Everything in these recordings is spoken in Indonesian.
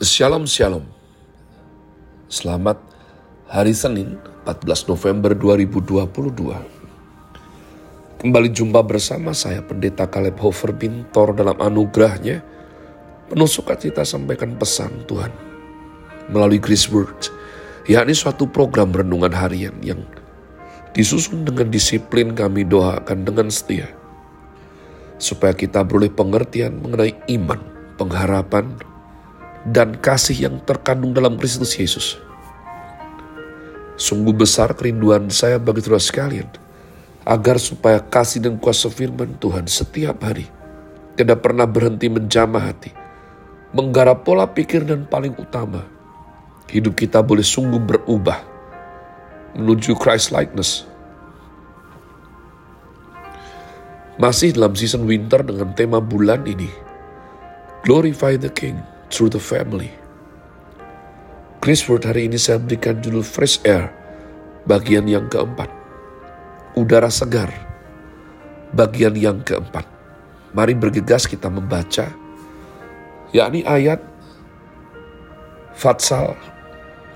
Shalom Shalom. Selamat hari Senin 14 November 2022 Kembali jumpa bersama saya Pendeta Caleb Hofer Bintor dalam anugerahnya Penuh sukacita sampaikan pesan Tuhan. Melalui Grace Word yakni suatu program renungan harian yang disusun dengan disiplin kami doakan dengan setia. Supaya kita beroleh pengertian mengenai iman, pengharapan, dan kasih yang terkandung dalam Kristus Yesus. Sungguh besar kerinduan saya bagi saudara sekalian, agar supaya kasih dan kuasa firman Tuhan setiap hari tidak pernah berhenti menjamah hati, menggarap pola pikir dan paling utama, hidup kita boleh sungguh berubah menuju Christ likeness. Masih dalam season winter dengan tema bulan ini, Glorify the King through the family. Chris Word hari ini saya berikan judul Fresh Air, bagian yang keempat. Udara segar, bagian yang keempat. Mari bergegas kita membaca, yakni ayat Fatsal,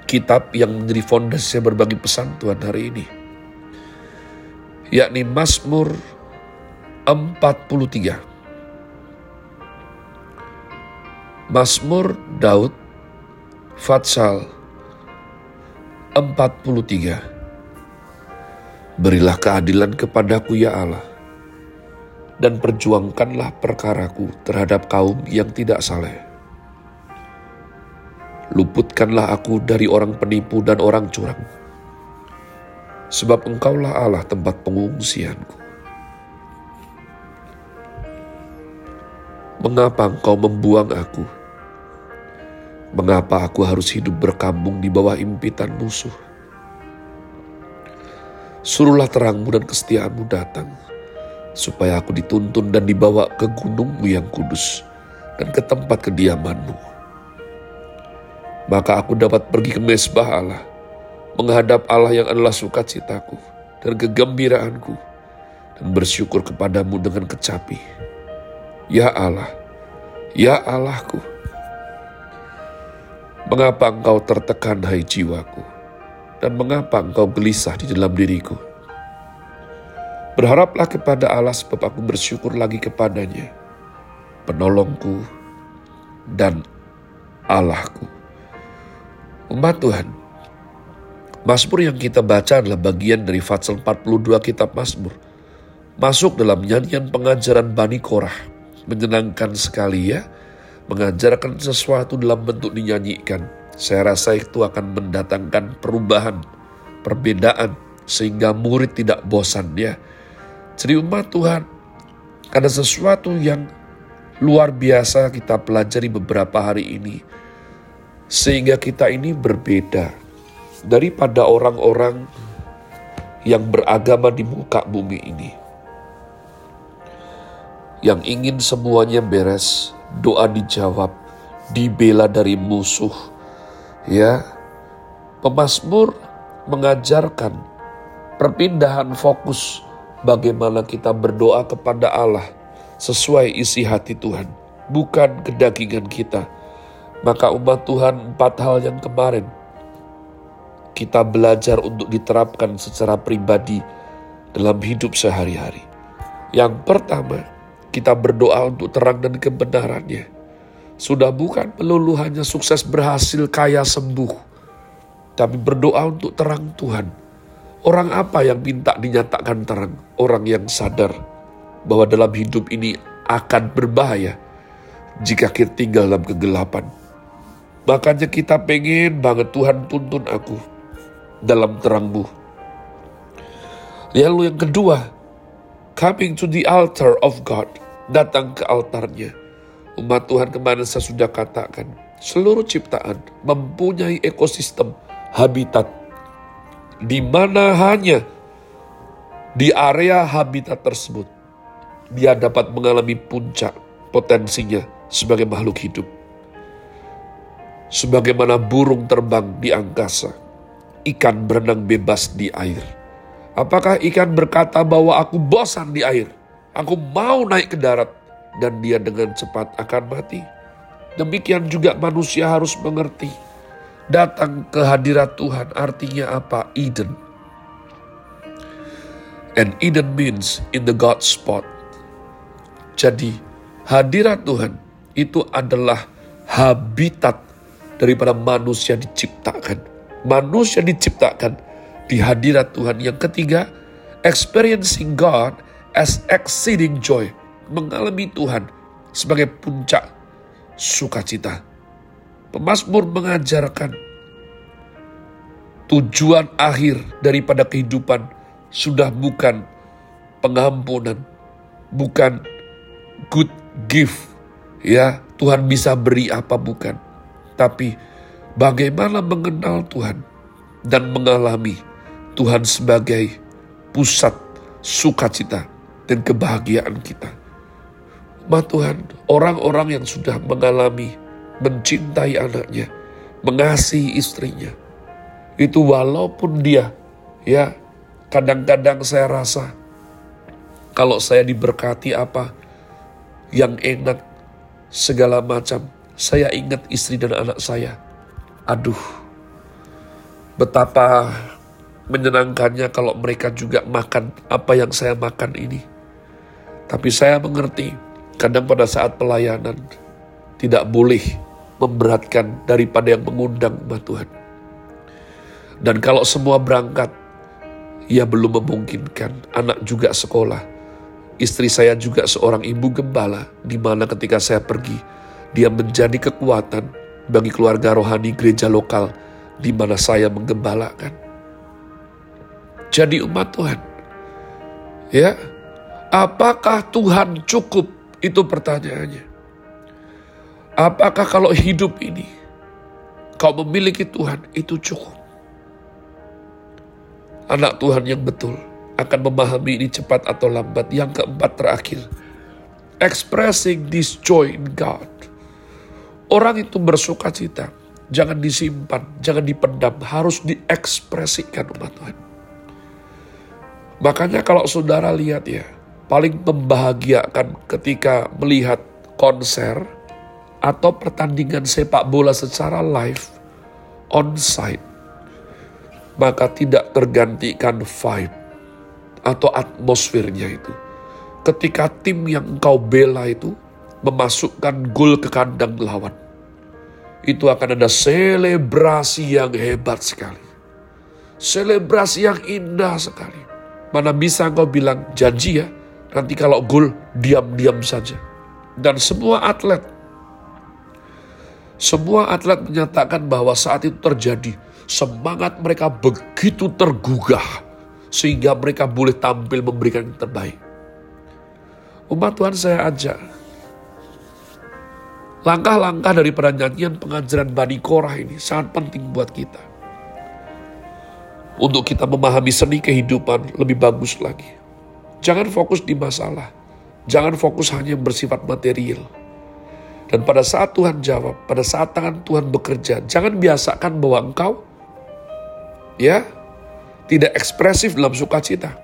kitab yang menjadi fondasi berbagi pesan Tuhan hari ini. Yakni Mazmur 43. Mazmur Daud Fatsal 43 Berilah keadilan kepadaku ya Allah dan perjuangkanlah perkaraku terhadap kaum yang tidak saleh. Luputkanlah aku dari orang penipu dan orang curang. Sebab engkaulah Allah tempat pengungsianku. Mengapa engkau membuang aku? Mengapa aku harus hidup berkambung di bawah impitan musuh? Suruhlah terangmu dan kesetiaanmu datang, supaya aku dituntun dan dibawa ke gunungmu yang kudus dan ke tempat kediamanmu. Maka aku dapat pergi ke mesbah Allah, menghadap Allah yang adalah sukacitaku dan kegembiraanku, dan bersyukur kepadamu dengan kecapi Ya Allah, ya Allahku, mengapa engkau tertekan hai jiwaku, dan mengapa engkau gelisah di dalam diriku? Berharaplah kepada Allah sebab aku bersyukur lagi kepadanya, penolongku dan Allahku. Umat Tuhan, Mazmur yang kita baca adalah bagian dari Fatsal 42 kitab Mazmur. Masuk dalam nyanyian pengajaran Bani Korah menyenangkan sekali ya. Mengajarkan sesuatu dalam bentuk dinyanyikan. Saya rasa itu akan mendatangkan perubahan, perbedaan, sehingga murid tidak bosan ya. Jadi umat Tuhan, ada sesuatu yang luar biasa kita pelajari beberapa hari ini. Sehingga kita ini berbeda daripada orang-orang yang beragama di muka bumi ini yang ingin semuanya beres, doa dijawab, dibela dari musuh. Ya, pemazmur mengajarkan perpindahan fokus bagaimana kita berdoa kepada Allah sesuai isi hati Tuhan, bukan kedagingan kita. Maka umat Tuhan empat hal yang kemarin kita belajar untuk diterapkan secara pribadi dalam hidup sehari-hari. Yang pertama, kita berdoa untuk terang dan kebenarannya. Sudah bukan melulu hanya sukses berhasil kaya sembuh. Tapi berdoa untuk terang Tuhan. Orang apa yang minta dinyatakan terang? Orang yang sadar bahwa dalam hidup ini akan berbahaya jika kita tinggal dalam kegelapan. Makanya kita pengen banget Tuhan tuntun aku dalam terangmu. Lalu yang kedua, coming to the altar of God datang ke altarnya. Umat Tuhan kemarin saya sudah katakan, seluruh ciptaan mempunyai ekosistem habitat di mana hanya di area habitat tersebut dia dapat mengalami puncak potensinya sebagai makhluk hidup. Sebagaimana burung terbang di angkasa, ikan berenang bebas di air. Apakah ikan berkata bahwa aku bosan di air? Aku mau naik ke darat dan dia dengan cepat akan mati. Demikian juga manusia harus mengerti. Datang ke hadirat Tuhan artinya apa? Eden. And Eden means in the God spot. Jadi hadirat Tuhan itu adalah habitat daripada manusia diciptakan. Manusia diciptakan di hadirat Tuhan. Yang ketiga, experiencing God as exceeding joy. Mengalami Tuhan sebagai puncak sukacita. Pemasmur mengajarkan tujuan akhir daripada kehidupan sudah bukan pengampunan, bukan good gift. Ya, Tuhan bisa beri apa bukan. Tapi bagaimana mengenal Tuhan dan mengalami Tuhan sebagai pusat sukacita dan kebahagiaan kita. Ma Tuhan, orang-orang yang sudah mengalami mencintai anaknya, mengasihi istrinya. Itu walaupun dia, ya, kadang-kadang saya rasa kalau saya diberkati apa yang enak, segala macam, saya ingat istri dan anak saya. Aduh, betapa menyenangkannya kalau mereka juga makan apa yang saya makan ini. Tapi saya mengerti, kadang pada saat pelayanan, tidak boleh memberatkan daripada yang mengundang mbak Tuhan. Dan kalau semua berangkat, ia belum memungkinkan. Anak juga sekolah. Istri saya juga seorang ibu gembala, di mana ketika saya pergi, dia menjadi kekuatan bagi keluarga rohani gereja lokal di mana saya menggembalakan. Jadi umat Tuhan, ya, apakah Tuhan cukup? Itu pertanyaannya. Apakah kalau hidup ini kau memiliki Tuhan itu cukup? Anak Tuhan yang betul akan memahami ini cepat atau lambat. Yang keempat terakhir, expressing this joy in God. Orang itu bersuka cita, jangan disimpan, jangan dipendam, harus diekspresikan umat Tuhan. Makanya kalau saudara lihat ya, paling membahagiakan ketika melihat konser, atau pertandingan sepak bola secara live on site. Maka tidak tergantikan vibe atau atmosfernya itu. Ketika tim yang engkau bela itu memasukkan gol ke kandang lawan itu akan ada selebrasi yang hebat sekali. Selebrasi yang indah sekali. Mana bisa engkau bilang janji ya nanti kalau gol diam-diam saja dan semua atlet semua atlet menyatakan bahwa saat itu terjadi, semangat mereka begitu tergugah sehingga mereka boleh tampil memberikan yang terbaik. Umat Tuhan saya ajak, langkah-langkah dari nyanyian pengajaran Bani Korah ini sangat penting buat kita. Untuk kita memahami seni kehidupan lebih bagus lagi. Jangan fokus di masalah. Jangan fokus hanya bersifat material dan pada saat Tuhan jawab, pada saat tangan Tuhan bekerja, jangan biasakan bahwa engkau ya tidak ekspresif dalam sukacita.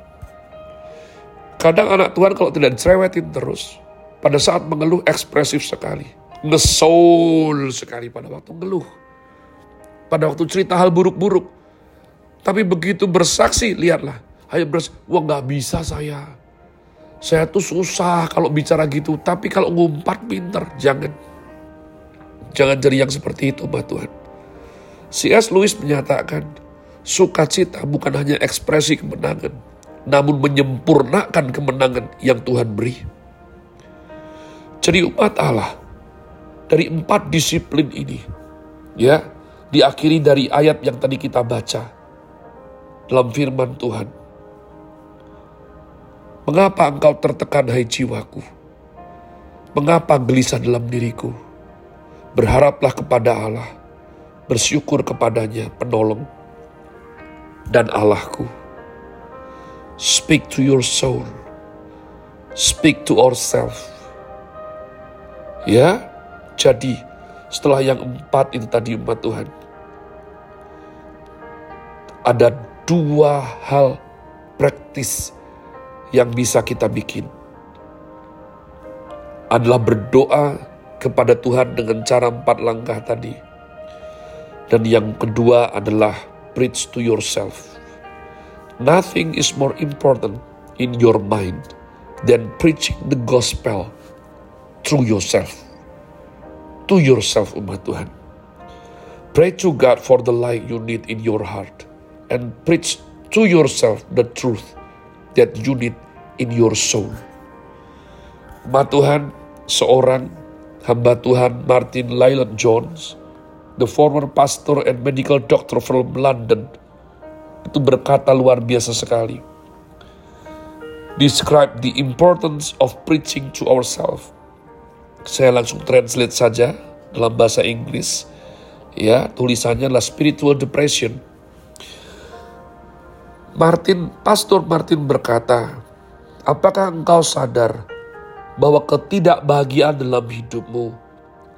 Kadang anak Tuhan kalau tidak dicerewetin terus, pada saat mengeluh ekspresif sekali. Ngesol sekali pada waktu mengeluh. Pada waktu cerita hal buruk-buruk. Tapi begitu bersaksi, lihatlah. Hanya bersaksi, wah gak bisa saya. Saya tuh susah kalau bicara gitu, tapi kalau ngumpat pinter, jangan. Jangan jadi yang seperti itu, Mbak Tuhan. C.S. Lewis menyatakan, sukacita bukan hanya ekspresi kemenangan, namun menyempurnakan kemenangan yang Tuhan beri. Jadi umat Allah, dari empat disiplin ini, ya, diakhiri dari ayat yang tadi kita baca dalam firman Tuhan Mengapa engkau tertekan hai jiwaku? Mengapa gelisah dalam diriku? Berharaplah kepada Allah, bersyukur kepadanya penolong dan Allahku. Speak to your soul. Speak to ourselves. Ya, jadi setelah yang empat itu tadi umat Tuhan. Ada dua hal praktis yang bisa kita bikin adalah berdoa kepada Tuhan dengan cara empat langkah tadi. Dan yang kedua adalah preach to yourself. Nothing is more important in your mind than preaching the gospel through yourself. To yourself umat Tuhan. Pray to God for the light you need in your heart and preach to yourself the truth that you need in your soul. Umat Tuhan, seorang hamba Tuhan Martin Lyland Jones, the former pastor and medical doctor from London, itu berkata luar biasa sekali. Describe the importance of preaching to ourselves. Saya langsung translate saja dalam bahasa Inggris. Ya, tulisannya adalah spiritual depression. Martin, Pastor Martin berkata, apakah engkau sadar bahwa ketidakbahagiaan dalam hidupmu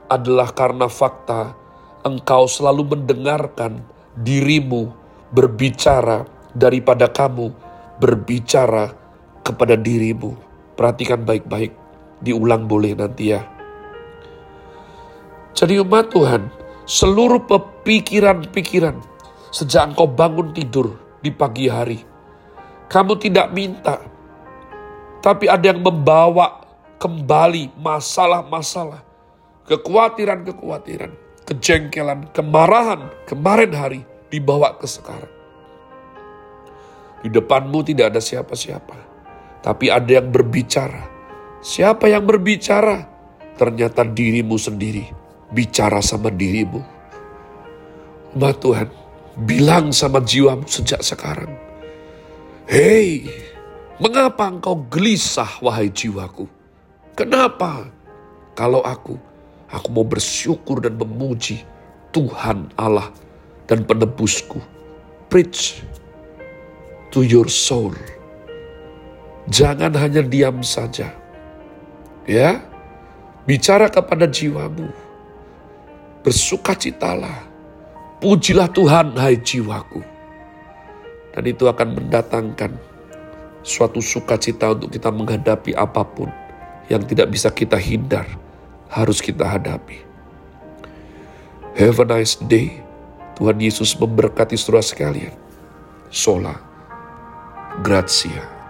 adalah karena fakta engkau selalu mendengarkan dirimu berbicara daripada kamu berbicara kepada dirimu. Perhatikan baik-baik, diulang boleh nanti ya. Jadi umat Tuhan, seluruh pikiran-pikiran sejak engkau bangun tidur di pagi hari, kamu tidak minta, tapi ada yang membawa kembali masalah-masalah, kekhawatiran-kekhawatiran, kejengkelan, kemarahan kemarin hari dibawa ke sekarang. Di depanmu tidak ada siapa-siapa, tapi ada yang berbicara. Siapa yang berbicara? Ternyata dirimu sendiri bicara sama dirimu. Umat Tuhan, bilang sama jiwamu sejak sekarang. Hei, mengapa engkau gelisah wahai jiwaku? Kenapa? Kalau aku, aku mau bersyukur dan memuji Tuhan Allah dan penebusku. Preach to your soul. Jangan hanya diam saja. Ya, bicara kepada jiwamu. Bersukacitalah. Pujilah Tuhan, hai jiwaku. Dan itu akan mendatangkan suatu sukacita untuk kita menghadapi apa pun yang tidak bisa kita hindar, harus kita hadapi. Have a nice day. Tuhan Yesus memberkati saudara sekalian. Sola. Grazie.